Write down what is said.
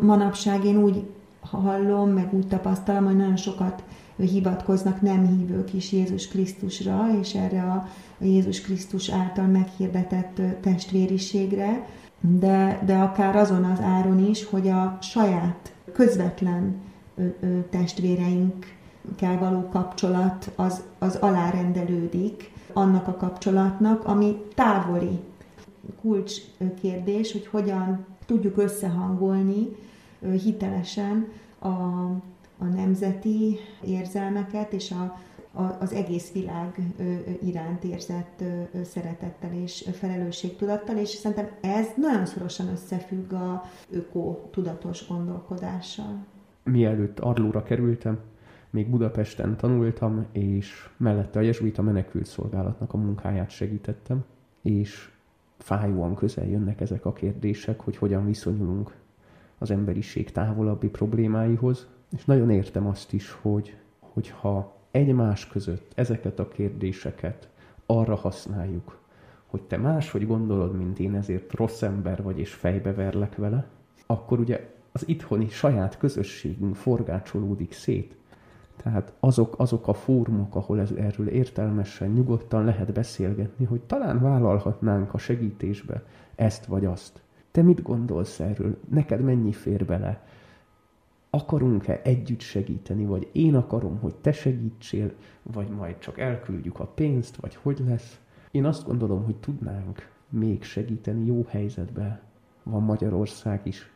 Manapság én úgy hallom, meg úgy tapasztalom, hogy nagyon sokat hivatkoznak nem hívők is Jézus Krisztusra, és erre a Jézus Krisztus által meghirdetett testvériségre, de, de akár azon az áron is, hogy a saját közvetlen testvéreinkkel való kapcsolat az, az alárendelődik annak a kapcsolatnak, ami távoli kulcs kérdés, hogy hogyan tudjuk összehangolni hitelesen a, a nemzeti érzelmeket és a, a, az egész világ iránt érzett szeretettel és felelősségtudattal, és szerintem ez nagyon szorosan összefügg a öko-tudatos gondolkodással. Mielőtt Arlóra kerültem, még Budapesten tanultam, és mellette a jezsuita menekült szolgálatnak a munkáját segítettem, és fájóan közel jönnek ezek a kérdések, hogy hogyan viszonyulunk az emberiség távolabbi problémáihoz, és nagyon értem azt is, hogy hogyha egymás között ezeket a kérdéseket arra használjuk, hogy te máshogy gondolod, mint én, ezért rossz ember vagy, és fejbeverlek vele, akkor ugye az itthoni saját közösségünk forgácsolódik szét. Tehát azok, azok a fórumok, ahol ez, erről értelmesen, nyugodtan lehet beszélgetni, hogy talán vállalhatnánk a segítésbe ezt vagy azt. Te mit gondolsz erről? Neked mennyi fér bele? Akarunk-e együtt segíteni, vagy én akarom, hogy te segítsél, vagy majd csak elküldjük a pénzt, vagy hogy lesz? Én azt gondolom, hogy tudnánk még segíteni jó helyzetben. Van Magyarország is